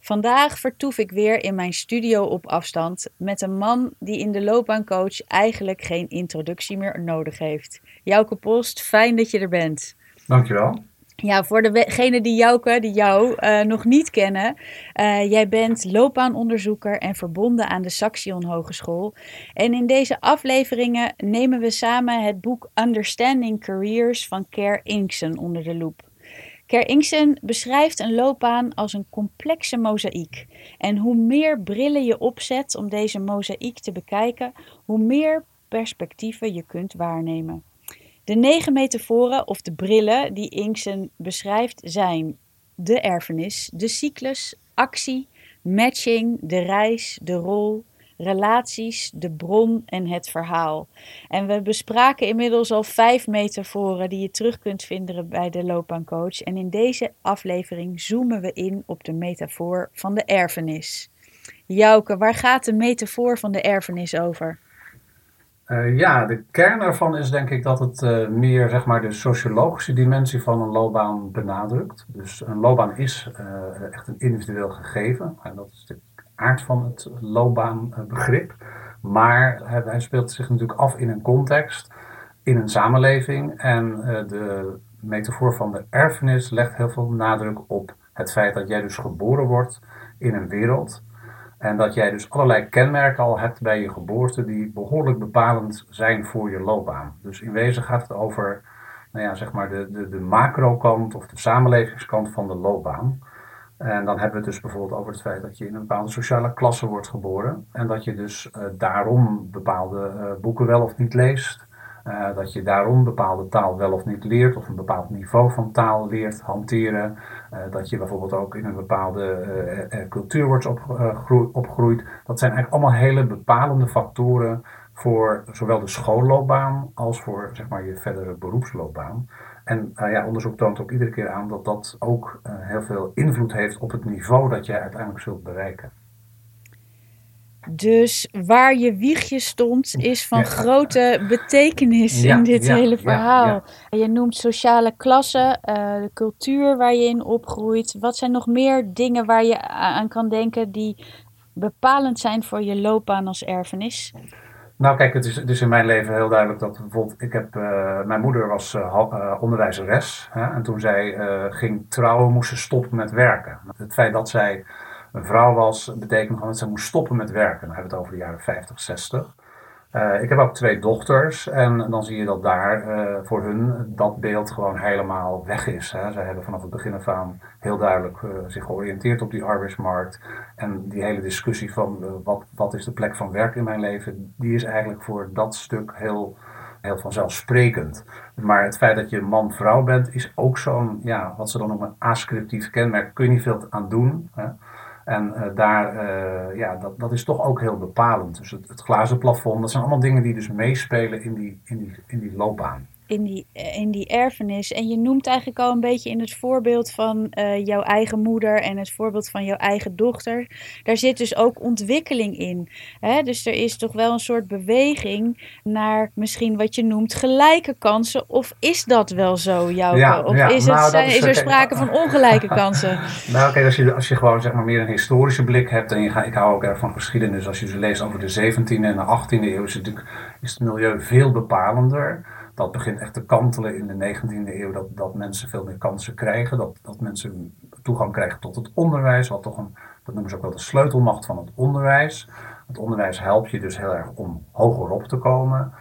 Vandaag vertoef ik weer in mijn studio op afstand met een man die in de loopbaancoach eigenlijk geen introductie meer nodig heeft. Jouke Post, fijn dat je er bent. Dankjewel. Ja, voor degenen die Jouke, die jou uh, nog niet kennen. Uh, jij bent loopbaanonderzoeker en verbonden aan de Saxion Hogeschool. En in deze afleveringen nemen we samen het boek Understanding Careers van Ker Inksen onder de loep. Ker Inksen beschrijft een loopbaan als een complexe mozaïek. En hoe meer brillen je opzet om deze mozaïek te bekijken, hoe meer perspectieven je kunt waarnemen. De negen metaforen of de brillen die Inksen beschrijft zijn de erfenis, de cyclus, actie, matching, de reis, de rol, relaties, de bron en het verhaal. En we bespraken inmiddels al vijf metaforen die je terug kunt vinden bij de loopbaancoach. En in deze aflevering zoomen we in op de metafoor van de erfenis. Jouke, waar gaat de metafoor van de erfenis over? Uh, ja, de kern ervan is denk ik dat het uh, meer zeg maar, de sociologische dimensie van een loopbaan benadrukt. Dus een loopbaan is uh, echt een individueel gegeven. En dat is aard van het loopbaanbegrip. Maar hij speelt zich natuurlijk af in een context, in een samenleving. En de metafoor van de erfenis legt heel veel nadruk op het feit dat jij dus geboren wordt in een wereld en dat jij dus allerlei kenmerken al hebt bij je geboorte die behoorlijk bepalend zijn voor je loopbaan. Dus in wezen gaat het over nou ja, zeg maar de, de, de macro-kant of de samenlevingskant van de loopbaan. En dan hebben we het dus bijvoorbeeld over het feit dat je in een bepaalde sociale klasse wordt geboren. En dat je dus uh, daarom bepaalde uh, boeken wel of niet leest. Uh, dat je daarom bepaalde taal wel of niet leert, of een bepaald niveau van taal leert hanteren. Dat je bijvoorbeeld ook in een bepaalde cultuur wordt opgegroeid. Dat zijn eigenlijk allemaal hele bepalende factoren voor zowel de schoolloopbaan als voor zeg maar, je verdere beroepsloopbaan. En ja, onderzoek toont ook iedere keer aan dat dat ook heel veel invloed heeft op het niveau dat jij uiteindelijk zult bereiken. Dus waar je wiegje stond is van grote betekenis in dit hele verhaal. Je noemt sociale klasse, uh, de cultuur waar je in opgroeit. Wat zijn nog meer dingen waar je aan kan denken die bepalend zijn voor je loopbaan als erfenis? Nou kijk, het is, is in mijn leven heel duidelijk dat bijvoorbeeld, ik heb, uh, mijn moeder was uh, onderwijzeres. Hè, en toen zij ging trouwen, moest ze stoppen met werken. Het feit dat zij een vrouw was, betekent gewoon dat ze moest stoppen met werken. Dan hebben we het over de jaren 50, 60. Uh, ik heb ook twee dochters en dan zie je dat daar uh, voor hun dat beeld gewoon helemaal weg is. Hè. Zij hebben vanaf het begin af aan heel duidelijk uh, zich georiënteerd op die arbeidsmarkt. En die hele discussie van wat, wat is de plek van werk in mijn leven, die is eigenlijk voor dat stuk heel, heel vanzelfsprekend. Maar het feit dat je man-vrouw bent is ook zo'n, ja, wat ze dan noemen, ascriptief kenmerk. Kun je niet veel aan doen. Hè. En uh, daar, uh, ja, dat, dat is toch ook heel bepalend. Dus het, het, glazen plafond, dat zijn allemaal dingen die dus meespelen in die, in die, in die loopbaan in die, in die erfenis. En je noemt eigenlijk al een beetje in het voorbeeld van uh, jouw eigen moeder en het voorbeeld van jouw eigen dochter. Daar zit dus ook ontwikkeling in. Hè? Dus er is toch wel een soort beweging naar misschien wat je noemt gelijke kansen. Of is dat wel zo, jouw? Ja, of is, het, nou, zijn, is, er sprake van ongelijke kansen? nou, kijk, als je, als je gewoon zeg maar meer een historische blik hebt. En je ga, ik hou ook erg van geschiedenis. Als je ze leest over de 17e en de 18e eeuw, is het, natuurlijk, is het milieu veel bepalender dat begint echt te kantelen in de 19e eeuw, dat, dat mensen veel meer kansen krijgen, dat, dat mensen toegang krijgen tot het onderwijs, wat toch een, dat noemen ze ook wel de sleutelmacht van het onderwijs. Het onderwijs helpt je dus heel erg om hoger op te komen.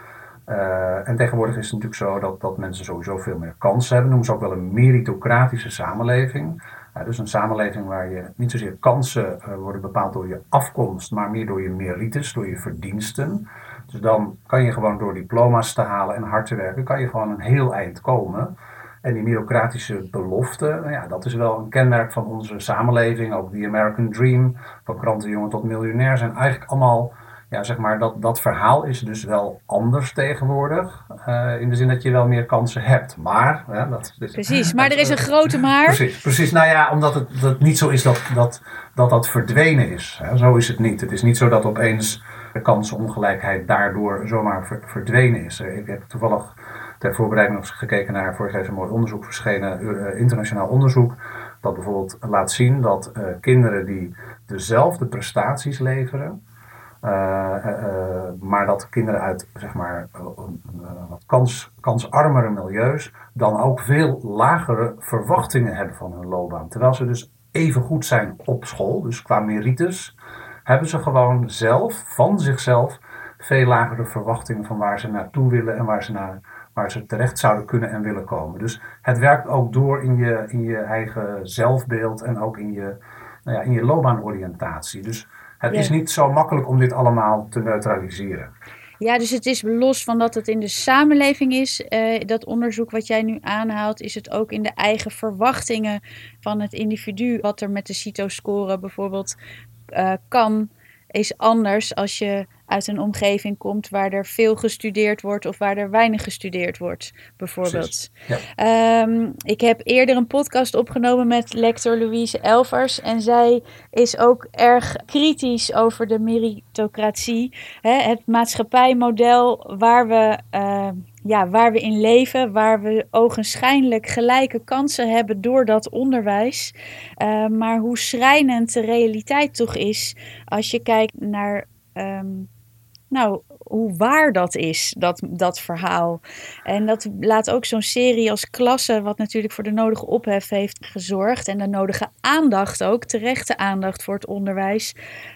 Uh, en tegenwoordig is het natuurlijk zo dat, dat mensen sowieso veel meer kansen hebben. Noemen ze ook wel een meritocratische samenleving. Dus een samenleving waar je niet zozeer kansen uh, worden bepaald door je afkomst, maar meer door je merites, door je verdiensten. Dus dan kan je gewoon door diploma's te halen en hard te werken, kan je gewoon een heel eind komen. En die bureaucratische belofte, nou ja, dat is wel een kenmerk van onze samenleving. Ook die American Dream, van krantenjongen tot miljonair, zijn eigenlijk allemaal ja, zeg maar, dat, dat verhaal is dus wel anders tegenwoordig. Uh, in de zin dat je wel meer kansen hebt. Maar. dat, dus, precies, maar er is een grote maar. Precies, precies. Nou ja, omdat het dat niet zo is dat dat, dat, dat verdwenen is. Hè. Zo is het niet. Het is niet zo dat opeens de kansenongelijkheid daardoor zomaar verdwenen is. Ik heb toevallig ter voorbereiding nog gekeken naar vorig jaar een mooi onderzoek verschenen, uh, internationaal onderzoek. Dat bijvoorbeeld laat zien dat uh, kinderen die dezelfde prestaties leveren. Maar dat kinderen uit zeg maar, wat kans, kansarmere milieus dan ook veel lagere verwachtingen hebben van hun loopbaan. Terwijl ze dus even goed zijn op school, dus qua merites, hebben ze gewoon zelf, van zichzelf, veel lagere verwachtingen van waar ze naartoe willen en waar ze, naar, waar ze terecht zouden kunnen en willen komen. Dus het werkt ook door in je, in je eigen zelfbeeld en ook in je, nou ja, in je loopbaanoriëntatie. Dus het is niet zo makkelijk om dit allemaal te neutraliseren. Ja, dus het is los van dat het in de samenleving is, eh, dat onderzoek wat jij nu aanhaalt, is het ook in de eigen verwachtingen van het individu, wat er met de CITO-score bijvoorbeeld uh, kan, is anders als je uit een omgeving komt waar er veel gestudeerd wordt of waar er weinig gestudeerd wordt, bijvoorbeeld. Ja. Ehm, ik heb eerder een podcast opgenomen met lector Louise Elvers en zij is ook erg kritisch over de meritocratie, hè, het maatschappijmodel waar we. Uh, ja, waar we in leven, waar we ogenschijnlijk gelijke kansen hebben door dat onderwijs. Uh, maar hoe schrijnend de realiteit toch is als je kijkt naar um, nou, hoe waar dat is, dat, dat verhaal. En dat laat ook zo'n serie als Klasse, wat natuurlijk voor de nodige ophef heeft gezorgd. En de nodige aandacht ook, terechte aandacht voor het onderwijs.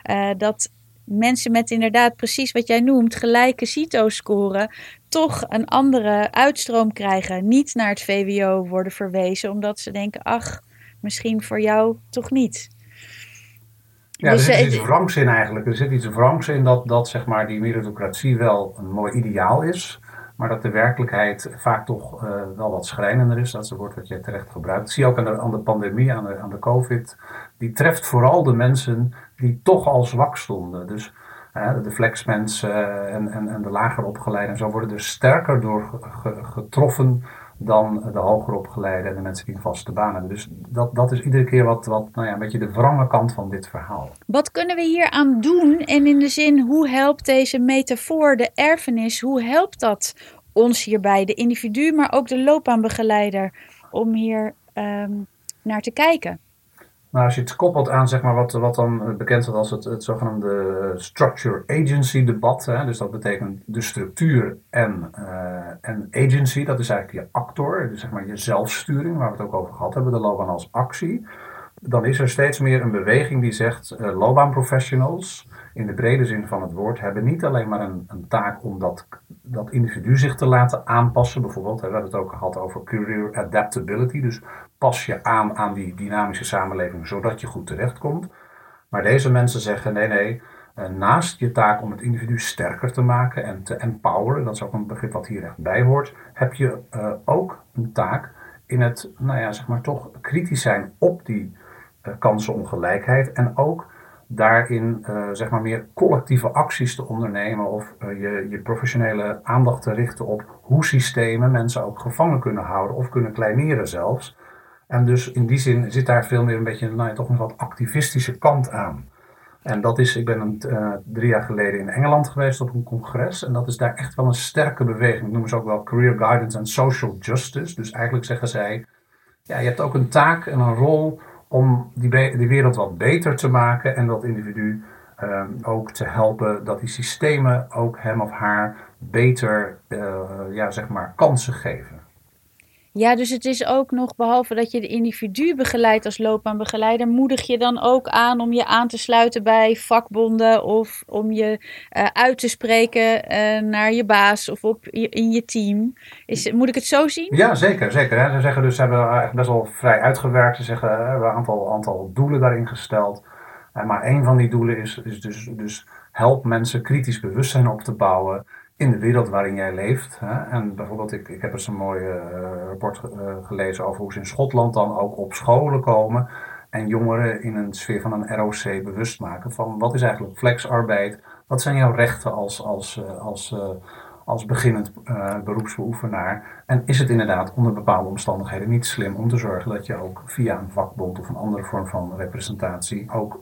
Uh, dat mensen met inderdaad precies wat jij noemt, gelijke CITO-scoren, toch een andere uitstroom krijgen. Niet naar het VWO worden verwezen, omdat ze denken, ach, misschien voor jou toch niet. Ja, dus er zit iets wrangs in eigenlijk. Er zit iets wrangs in dat, dat zeg maar, die meritocratie wel een mooi ideaal is. Maar dat de werkelijkheid vaak toch uh, wel wat schrijnender is. Dat is het woord wat jij terecht gebruikt. Dat zie je ook aan de, aan de pandemie, aan de, aan de COVID. Die treft vooral de mensen die toch al zwak stonden. Dus uh, de flexmensen en, en, en de lager opgeleiden en zo worden er sterker door getroffen dan de hoger opgeleide en de mensen die vaste baan hebben. Dus dat, dat is iedere keer wat, wat nou ja, een beetje de wrange kant van dit verhaal. Wat kunnen we hier aan doen? En in de zin, hoe helpt deze metafoor, de erfenis, hoe helpt dat ons hierbij, de individu, maar ook de loopbaanbegeleider, om hier um, naar te kijken? Nou, als je het koppelt aan zeg maar, wat, wat dan bekend wordt als het, het zogenaamde structure agency debat. Hè, dus dat betekent de structuur en, uh, en agency, dat is eigenlijk je actor, dus zeg maar je zelfsturing, waar we het ook over gehad hebben, de loopbaan als actie. Dan is er steeds meer een beweging die zegt uh, loopbaanprofessionals in de brede zin van het woord, hebben niet alleen maar een, een taak om dat, dat individu zich te laten aanpassen. Bijvoorbeeld, we hebben het ook gehad over career adaptability. Dus pas je aan aan die dynamische samenleving zodat je goed terechtkomt. Maar deze mensen zeggen nee, nee. Eh, naast je taak om het individu sterker te maken en te empoweren, dat is ook een begrip wat hier echt bij hoort, heb je uh, ook een taak in het, nou ja, zeg maar toch kritisch zijn op die uh, kansenongelijkheid en ook daarin zeg maar meer collectieve acties te ondernemen of je, je professionele aandacht te richten op hoe systemen mensen ook gevangen kunnen houden of kunnen kleineren zelfs. En dus in die zin zit daar veel meer een beetje nou, toch een wat activistische kant aan. En dat is, ik ben een, uh, drie jaar geleden in Engeland geweest op een congres. En dat is daar echt wel een sterke beweging. Dat noemen ze ook wel Career Guidance and Social Justice. Dus eigenlijk zeggen zij, ja, je hebt ook een taak en een rol om die, wereld wat beter te maken en dat individu uh, ook te helpen dat die systemen ook hem of haar beter uh, ja, zeg maar kansen geven. Ja, dus het is ook nog, behalve dat je de individu begeleidt als loopbaanbegeleider, moedig je dan ook aan om je aan te sluiten bij vakbonden of om je uh, uit te spreken uh, naar je baas of op in je team. Is, moet ik het zo zien? Ja, zeker. zeker hè. Ze zeggen dus, ze hebben best wel vrij uitgewerkt. Ze zeggen, we hebben een aantal, aantal doelen daarin gesteld. maar een van die doelen is, is dus, dus help mensen kritisch bewustzijn op te bouwen in de wereld waarin jij leeft. Hè? En bijvoorbeeld, ik, ik heb eens een mooi uh, rapport uh, gelezen over hoe ze in Schotland dan ook op scholen komen en jongeren in een sfeer van een ROC bewust maken van wat is eigenlijk flexarbeid, Wat zijn jouw rechten als, als, als, als beginnend beroepsbeoefenaar? En is het inderdaad onder bepaalde omstandigheden niet slim om te zorgen dat je ook via een vakbond of een andere vorm van representatie ook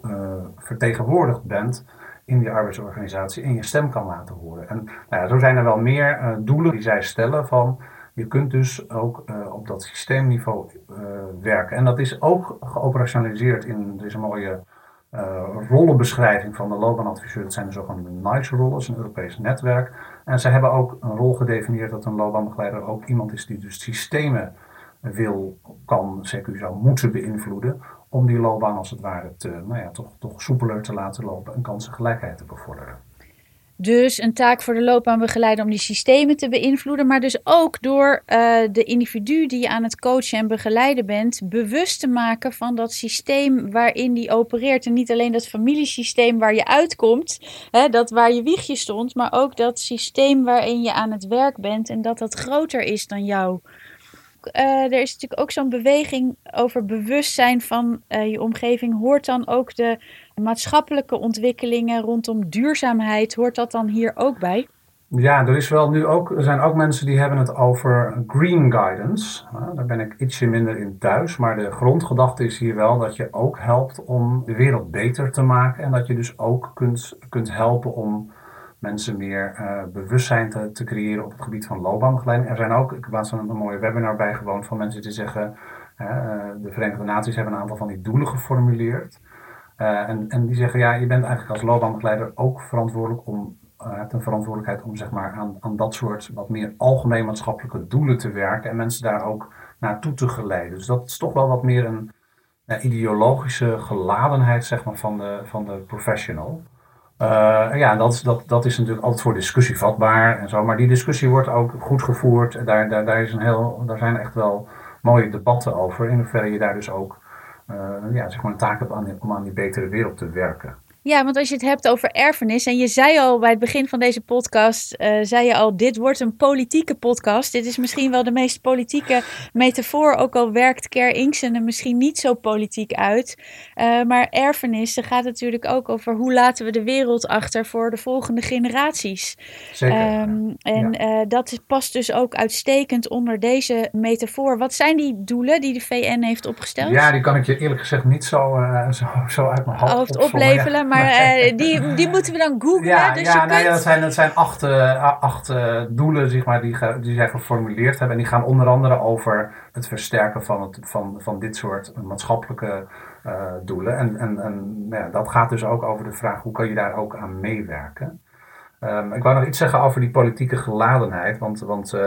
vertegenwoordigd bent in die arbeidsorganisatie en je stem kan laten horen. En nou zo zijn er wel meer doelen die zij stellen van je kunt dus ook uh, op dat systeemniveau uh, werken. En dat is ook geoperationaliseerd in deze mooie rollenbeschrijving van de loopbaanadviseur. Dat zijn de zogenaamde NICE-rollen, een Europees netwerk. En ze hebben ook een rol gedefinieerd dat een loopbaanbegeleider ook iemand is die dus systemen wil, kan, CQ zou moeten beïnvloeden. Om die loopbaan als het ware nou ja, toch, toch soepeler te laten lopen en kansengelijkheid te bevorderen. Dus een taak voor de loopbaanbegeleider om die systemen te beïnvloeden, maar dus ook door uh, de individu die je aan het coachen en begeleiden bent, bewust te maken van dat systeem waarin die opereert. En niet alleen dat familiesysteem waar je uitkomt, hè, dat waar je wiegje stond, maar ook dat systeem waarin je aan het werk bent en dat dat groter is dan jou. Uh, er is natuurlijk ook zo'n beweging over bewustzijn van uh, je omgeving. Hoort dan ook de maatschappelijke ontwikkelingen rondom duurzaamheid, hoort dat dan hier ook bij? Ja, er, is wel nu ook, er zijn ook mensen die hebben het over green guidance. Daar ben ik ietsje minder in thuis. Maar de grondgedachte is hier wel dat je ook helpt om de wereld beter te maken. En dat je dus ook kunt, kunt helpen om mensen meer uh, bewustzijn te, te, creëren op het gebied van loopbaanbegeleiding. Er zijn ook, ik heb laatst een, mooie webinar bijgewoond van mensen die zeggen, uh, de Verenigde Naties hebben een aantal van die doelen geformuleerd. Uh, en, en die zeggen, ja, je bent eigenlijk als loopbaanbegeleider ook verantwoordelijk om, hebt een verantwoordelijkheid om zeg maar aan, aan dat soort wat meer algemeen maatschappelijke doelen te werken en mensen daar ook naartoe te geleiden. Dus dat is toch wel wat meer een ideologische geladenheid zeg maar, van, de, van de professional. Uh, ja, dat, dat, dat is natuurlijk altijd voor discussie vatbaar en zo. Maar die discussie wordt ook goed gevoerd. Daar, daar, daar, is een heel, daar zijn echt wel mooie debatten over. In hoeverre je daar dus ook uh, ja, zeg maar een taak hebt om aan die betere wereld te werken. Ja, want als je het hebt over erfenis, en je zei al bij het begin van deze podcast, uh, zei je al, dit wordt een politieke podcast. Dit is misschien wel de meest politieke metafoor, ook al werkt Ker Inksen er misschien niet zo politiek uit. Uh, maar erfenis, er gaat natuurlijk ook over hoe laten we de wereld achter voor de volgende generaties. Zeker. Um, en ja. uh, dat past dus ook uitstekend onder deze metafoor. Wat zijn die doelen die de VN heeft opgesteld? Ja, die kan ik je eerlijk gezegd niet zo, zo, zo uit mijn hoofd opleveren. Maar uh, die, die moeten we dan googlen. Ja, dus ja je kunt... ja, dat zijn, dat zijn acht, uh, acht uh, doelen zeg maar, die, die zij geformuleerd hebben. En die gaan onder andere over het versterken van, het, van, van dit soort maatschappelijke doelen. En, en, en nou ja, dat gaat dus ook over de vraag hoe kan je daar ook aan meewerken. Um, ik wou nog iets zeggen over die politieke geladenheid. Want, want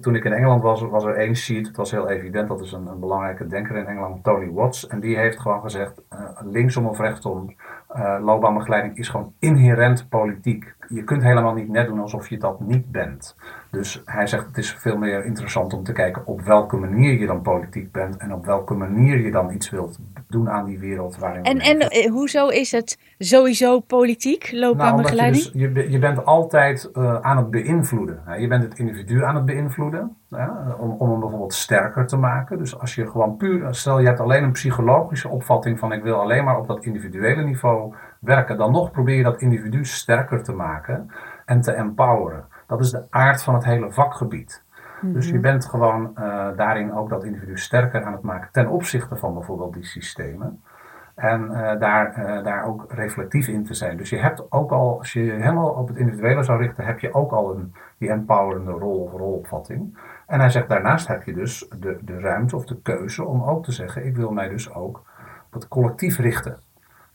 toen ik in Engeland was, was er één sheet. Het was heel evident, dat is een, een belangrijke denker in Engeland, Tony Watts. En die heeft gewoon gezegd, uh, linksom of rechtsom, uh, loopbaanbegeleiding is gewoon inherent politiek. Je kunt helemaal niet net doen alsof je dat niet bent. Dus hij zegt het is veel meer interessant om te kijken op welke manier je dan politiek bent en op welke manier je dan iets wilt doen aan die wereld waarin en, En uh, hoezo is het sowieso politiek, loopbaanbegeleiding? Nou, je, dus, je, je, bent altijd uh, aan het beïnvloeden. Je bent het individu aan het beïnvloeden om, om hem bijvoorbeeld sterker te maken. Dus als je gewoon puur, stel je hebt alleen een psychologische opvatting van ik wil alleen maar op dat individuele niveau werken, dan nog probeer je dat individu sterker te maken en te empoweren. Dat is de aard van het hele vakgebied. Dus je mhm. bent gewoon uh, daarin ook dat individu sterker aan het maken ten opzichte van bijvoorbeeld die systemen. En uh, daar, uh, daar ook reflectief in te zijn. Dus je hebt ook al, als je je helemaal op het individuele zou richten, heb je ook al een, die empowerende rol of rolopvatting. En hij zegt daarnaast heb je dus de, de ruimte of de keuze om ook te zeggen, ik wil mij dus ook op het collectief richten.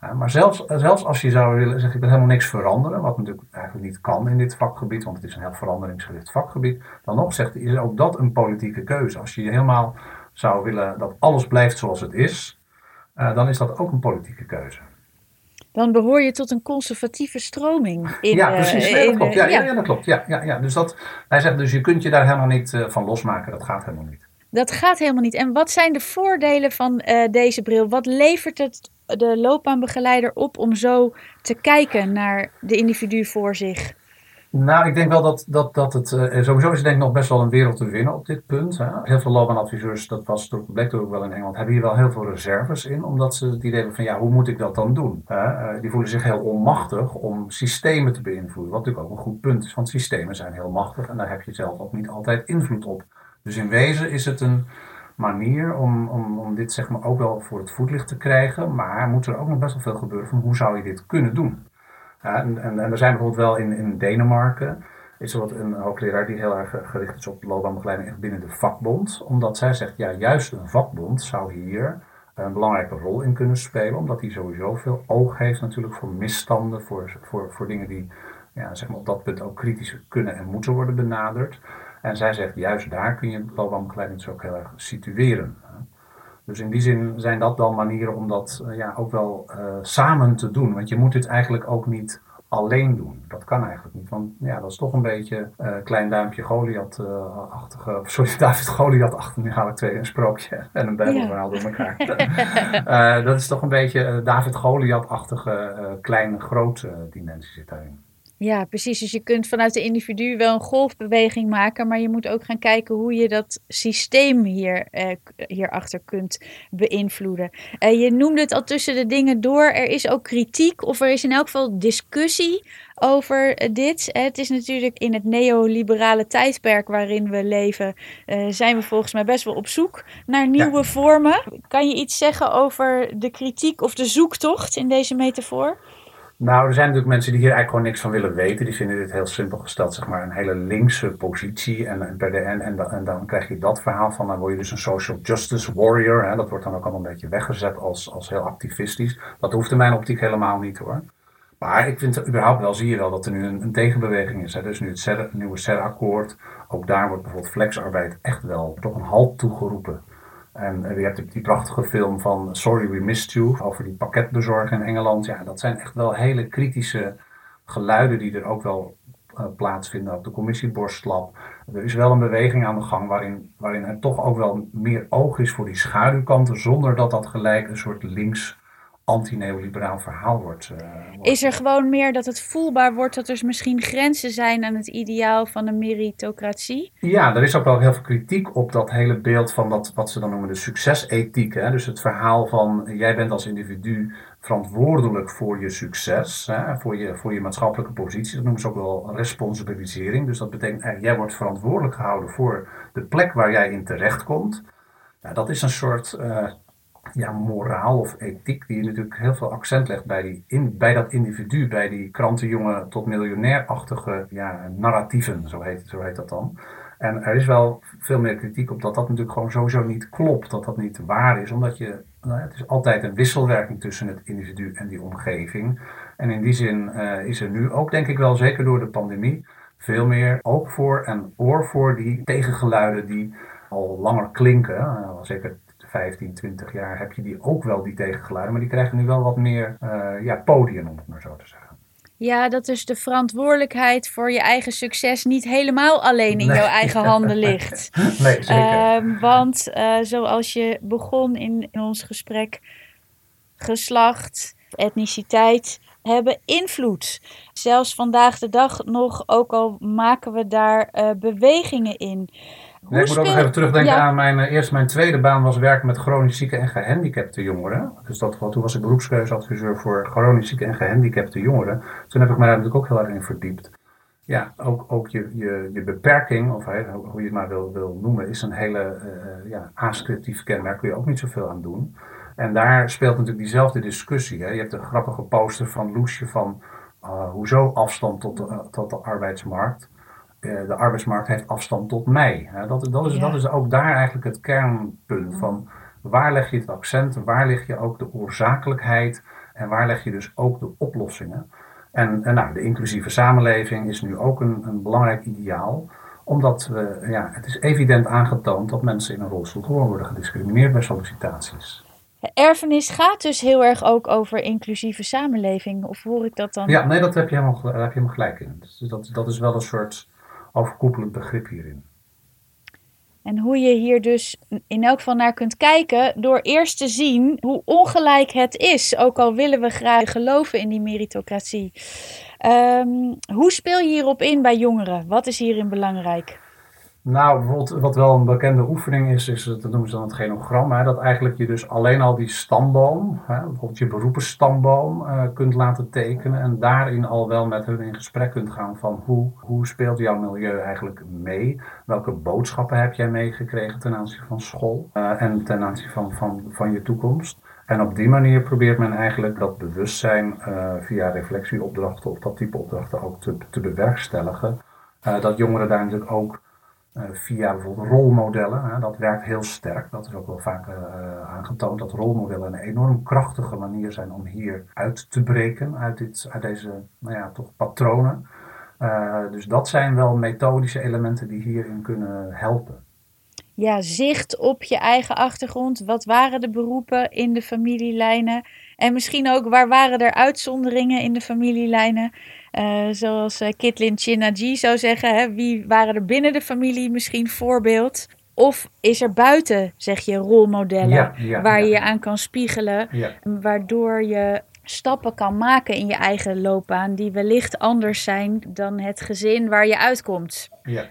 Ja, maar zelfs, zelfs als je zou willen zeggen, ik wil helemaal niks veranderen, wat natuurlijk eigenlijk niet kan in dit vakgebied, want het is een heel veranderingsgericht vakgebied, dan nog zegt is ook dat een politieke keuze. Als je helemaal zou willen dat alles blijft zoals het is, uh, dan is dat ook een politieke keuze. Dan behoor je tot een conservatieve stroming. In, ja, precies. Nee, dat klopt. Ja, ja. ja, dat klopt. Ja, ja, ja. Dus dat, hij zegt, dus je kunt je daar helemaal niet uh, van losmaken. Dat gaat helemaal niet. Dat gaat helemaal niet. En wat zijn de voordelen van uh, deze bril? Wat levert het de loopbaanbegeleider op om zo te kijken naar de individu voor zich? Nou, ik denk wel dat, dat, dat het. Uh, sowieso is denk ik nog best wel een wereld te winnen op dit punt. Hè. Heel veel loopbaanadviseurs, dat was toch, bleek ook wel in Engeland, hebben hier wel heel veel reserves in. Omdat ze het idee hebben van ja, hoe moet ik dat dan doen? Uh, die voelen zich heel onmachtig om systemen te beïnvloeden. Wat natuurlijk ook een goed punt is, want systemen zijn heel machtig en daar heb je zelf ook niet altijd invloed op. Dus in wezen is het een manier om, om, om dit zeg maar ook wel voor het voetlicht te krijgen. Maar moet er ook nog best wel veel gebeuren van hoe zou je dit kunnen doen? en, en, er zijn bijvoorbeeld wel in, in Denemarken is er wat een hoogleraar die heel erg gericht is op loopbaanbegeleiding binnen de vakbond. Omdat zij zegt, ja, juist een vakbond zou hier een belangrijke rol in kunnen spelen. Omdat die sowieso veel oog heeft natuurlijk voor misstanden, voor, voor, voor dingen die ja, zeg maar op dat punt ook kritisch kunnen en moeten worden benaderd. En zij zegt, juist daar kun je loopbaanbegeleiding ook heel erg situeren. Dus in die zin zijn dat dan manieren om dat uh, ja, ook wel uh, samen te doen. Want je moet dit eigenlijk ook niet alleen doen. Dat kan eigenlijk niet. Want ja, dat is toch een beetje uh, klein duimpje Goliath-achtige. sorry, David Goliath-achtige. Nu haal ik twee een sprookje en een bijbelverhaal ja. door elkaar. dat is toch een beetje David Goliath-achtige kleine grote dimensie zit daarin. Ja, precies. Dus je kunt vanuit de individu wel een golfbeweging maken, maar je moet ook gaan kijken hoe je dat systeem hier, eh, hierachter kunt beïnvloeden. Eh, je noemde het al tussen de dingen door. Er is ook kritiek, of er is in elk geval discussie over dit. Het is natuurlijk in het neoliberale tijdperk waarin we leven, uh, zijn we volgens mij best wel op zoek naar nieuwe vormen. Kan je iets zeggen over de kritiek of de zoektocht in deze metafoor? Nou, er zijn natuurlijk mensen die hier eigenlijk gewoon niks van willen weten. Die vinden dit heel simpel gesteld, zeg maar, een hele linkse positie. En, en, en, en, en dan krijg je dat verhaal van, dan word je dus een social justice warrior. Hè. Dat wordt dan ook allemaal een beetje weggezet als, als heel activistisch. Dat hoeft in mijn optiek helemaal niet hoor. Maar ik vind überhaupt wel, zie je wel dat er nu een, tegenbeweging is. Hè. Dus nu het CER, nieuwe CER-akkoord. Ook daar wordt bijvoorbeeld flexarbeid echt wel toch een halt toegeroepen. En je hebt die prachtige film van Sorry We Missed You over die pakketbezorger in Engeland. Ja, dat zijn echt wel hele kritische geluiden die er ook wel uh, plaatsvinden op de commissie Borstlab. Er is wel een beweging aan de gang waarin, waarin er toch ook wel meer oog is voor die schaduwkanten, zonder dat dat gelijk een soort links anti-neoliberaal verhaal wordt, uh, Is er gewoon meer dat het voelbaar wordt dat er misschien grenzen zijn aan het ideaal van een meritocratie? Ja, er is ook wel heel veel kritiek op dat hele beeld van dat, wat ze dan noemen de succesethiek. Hè? Dus het verhaal van jij bent als individu verantwoordelijk voor je succes, hè? Voor, je, voor je maatschappelijke positie. Dat noemen ze ook wel responsabilisering. Dus dat betekent eigenlijk, jij wordt verantwoordelijk gehouden voor de plek waar jij in terechtkomt. Dat is een soort uh, ja, moraal of ethiek, die natuurlijk heel veel accent legt bij, die in, bij dat individu, bij die krantenjongen tot miljonair-achtige ja, narratieven, zo heet, zo heet dat dan. En er is wel veel meer kritiek op dat dat natuurlijk gewoon sowieso niet klopt, dat dat niet waar is, omdat je, nou, het is altijd een wisselwerking tussen het individu en die omgeving. En in die zin uh, is er nu ook, denk ik wel, zeker door de pandemie, veel meer oog voor en oor voor die tegengeluiden die al langer klinken. Uh, zeker 15, 20 jaar heb je die ook wel, die tegengeluiden. Maar die krijgen nu wel wat meer uh, ja, podium, om het maar zo te zeggen. Ja, dat dus de verantwoordelijkheid voor je eigen succes niet helemaal alleen in jouw eigen handen ligt. nee, zeker. Uh, want uh, zoals je begon in, in ons gesprek, geslacht, etniciteit hebben invloed. Zelfs vandaag de dag nog, ook al maken we daar uh, bewegingen in. Nee, ik moet ook nog even terugdenken aan mijn uh, eerst mijn tweede baan was werken met chronisch zieke en gehandicapte jongeren. Dus dat, toen was ik beroepskeuzeadviseur voor chronisch zieke en gehandicapte jongeren. Toen heb ik mij daar natuurlijk ook heel erg in verdiept. Ja, ook, ook je, je, je beperking, of hoe je het maar wil, wil noemen, is een hele uh, ja, ascriptief kenmerk. Kun je ook niet zoveel aan doen. En daar speelt natuurlijk diezelfde discussie. Hè. Je hebt een grappige poster van Loesje van uh, hoezo afstand tot de, tot de arbeidsmarkt. Eh, de arbeidsmarkt heeft afstand tot mij. Dat, dat, is, dat is ook daar eigenlijk het kernpunt van waar leg je het accent, waar leg je ook de oorzakelijkheid en waar leg je dus ook de oplossingen. En, en nou, de inclusieve samenleving is nu ook een, een belangrijk ideaal omdat we, ja, het is evident aangetoond dat mensen in een rolstoel gewoon worden gediscrimineerd bij sollicitaties. Erfenis gaat dus heel erg ook over inclusieve samenleving, of hoor ik dat dan? Ja, nee, dat heb je helemaal, daar heb je helemaal gelijk in. Dus dat, dat is wel een soort overkoepelend begrip hierin. En hoe je hier dus in elk geval naar kunt kijken door eerst te zien hoe ongelijk het is. Ook al willen we graag geloven in die meritocratie. Ehm, hoe speel je hierop in bij jongeren? Wat is hierin belangrijk? Nou, bijvoorbeeld wat wel een bekende oefening is, is dat noemen ze dan het genogram. Hè, dat eigenlijk je dus alleen al die stamboom, hè, bijvoorbeeld je beroepenstamboom, uh, kunt laten tekenen. En daarin al wel met hun in gesprek kunt gaan van hoe, hoe speelt jouw milieu eigenlijk mee? Welke boodschappen heb jij meegekregen ten aanzien van school uh, en ten aanzien van, van, van je toekomst? En op die manier probeert men eigenlijk dat bewustzijn via reflectieopdrachten of dat type opdrachten ook te, te bewerkstelligen. dat jongeren daar natuurlijk ook eh, via bijvoorbeeld rolmodellen. Dat werkt heel sterk. Dat is ook wel vaak uh, aangetoond dat rolmodellen een enorm krachtige manier zijn om hier uit te breken uit, dit, uit deze nou ja, toch patronen. Uh, dus dat zijn wel methodische elementen die hierin kunnen helpen. Ja, zicht op je eigen achtergrond. Wat waren de beroepen in de familielijnen? En misschien ook waar waren er uitzonderingen in de familielijnen? Uh, zoals uh, Kitlin Chinaji zou zeggen, hè, wie waren er binnen de familie misschien voorbeeld? Of is er buiten, zeg je, rolmodellen waar je je aan kan spiegelen, waardoor je stappen kan maken in je eigen loopbaan die wellicht anders zijn dan het gezin waar je uitkomt. Ja.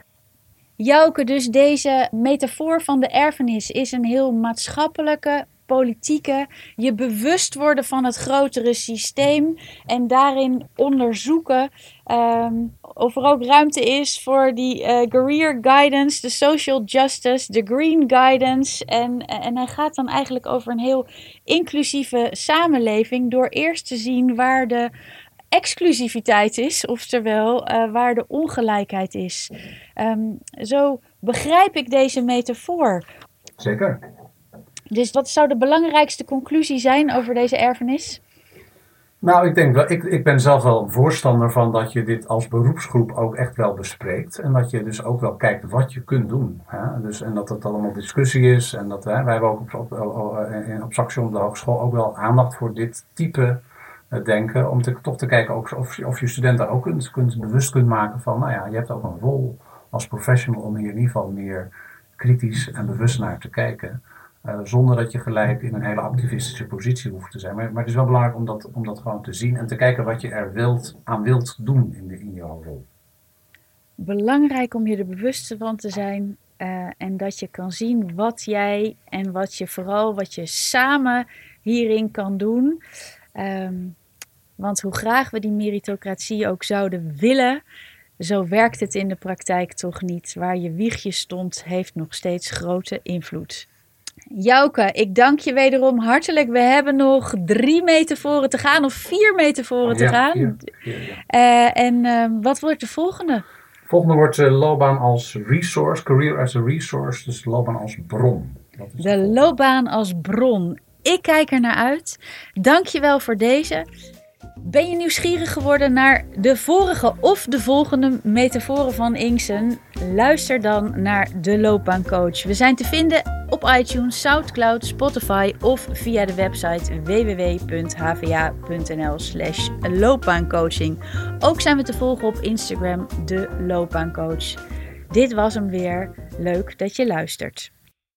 Jouke, dus deze metafoor van de erfenis is een heel maatschappelijke, politieke, je bewust worden van het grotere systeem en daarin onderzoeken um, of er ook ruimte is voor die uh, career guidance, de social justice, de green guidance. En, en hij gaat dan eigenlijk over een heel inclusieve samenleving door eerst te zien waar de exclusiviteit is, oftewel uh, waar de ongelijkheid is. Um, zo begrijp ik deze metafoor. Zeker. Dus wat zou de belangrijkste conclusie zijn over deze erfenis? Nou, ik denk wel, ik, ik ben zelf wel voorstander van dat je dit als beroepsgroep ook echt wel bespreekt. En dat je dus ook wel kijkt wat je kunt doen. Hè? Dus, en dat het allemaal discussie is. En dat wij, wij hebben ook op, op, op, op de hogeschool ook wel aandacht voor dit type uh, denken. Om toch te kijken of, of, je studenten ook kunt, kunt, bewust kunt maken van, nou ja, je hebt ook een rol als professional om hier in ieder geval meer kritisch en bewust naar te kijken. Uh, zonder dat je gelijk in een hele activistische positie hoeft te zijn. Maar, maar het is wel belangrijk om dat, om dat gewoon te zien en te kijken wat je er wilt, aan wilt doen in, de, in jouw rol. Belangrijk om je er bewust van te zijn uh, en dat je kan zien wat jij en wat je vooral wat je samen hierin kan doen. Um, want hoe graag we die meritocratie ook zouden willen, zo werkt het in de praktijk toch niet. Waar je wiegje stond, heeft nog steeds grote invloed. Jouke, ik dank je wederom hartelijk. We hebben nog drie metaforen te gaan, of vier metaforen te gaan. Uh, en uh, wat wordt de volgende? De volgende wordt uh, loopbaan als resource, career as a resource, dus loopbaan als bron. de, de loopbaan als bron. Ik kijk er naar uit. Dank je wel voor deze. Ben je nieuwsgierig geworden naar de vorige of de volgende metaforen van Inksen? Luister dan naar de Loopbaancoach. We zijn te vinden op iTunes, SoundCloud, Spotify of via de website www.hva.nl/slash loopbaancoaching. Ook zijn we te volgen op Instagram, de Loopbaancoach. Dit was hem weer. Leuk dat je luistert.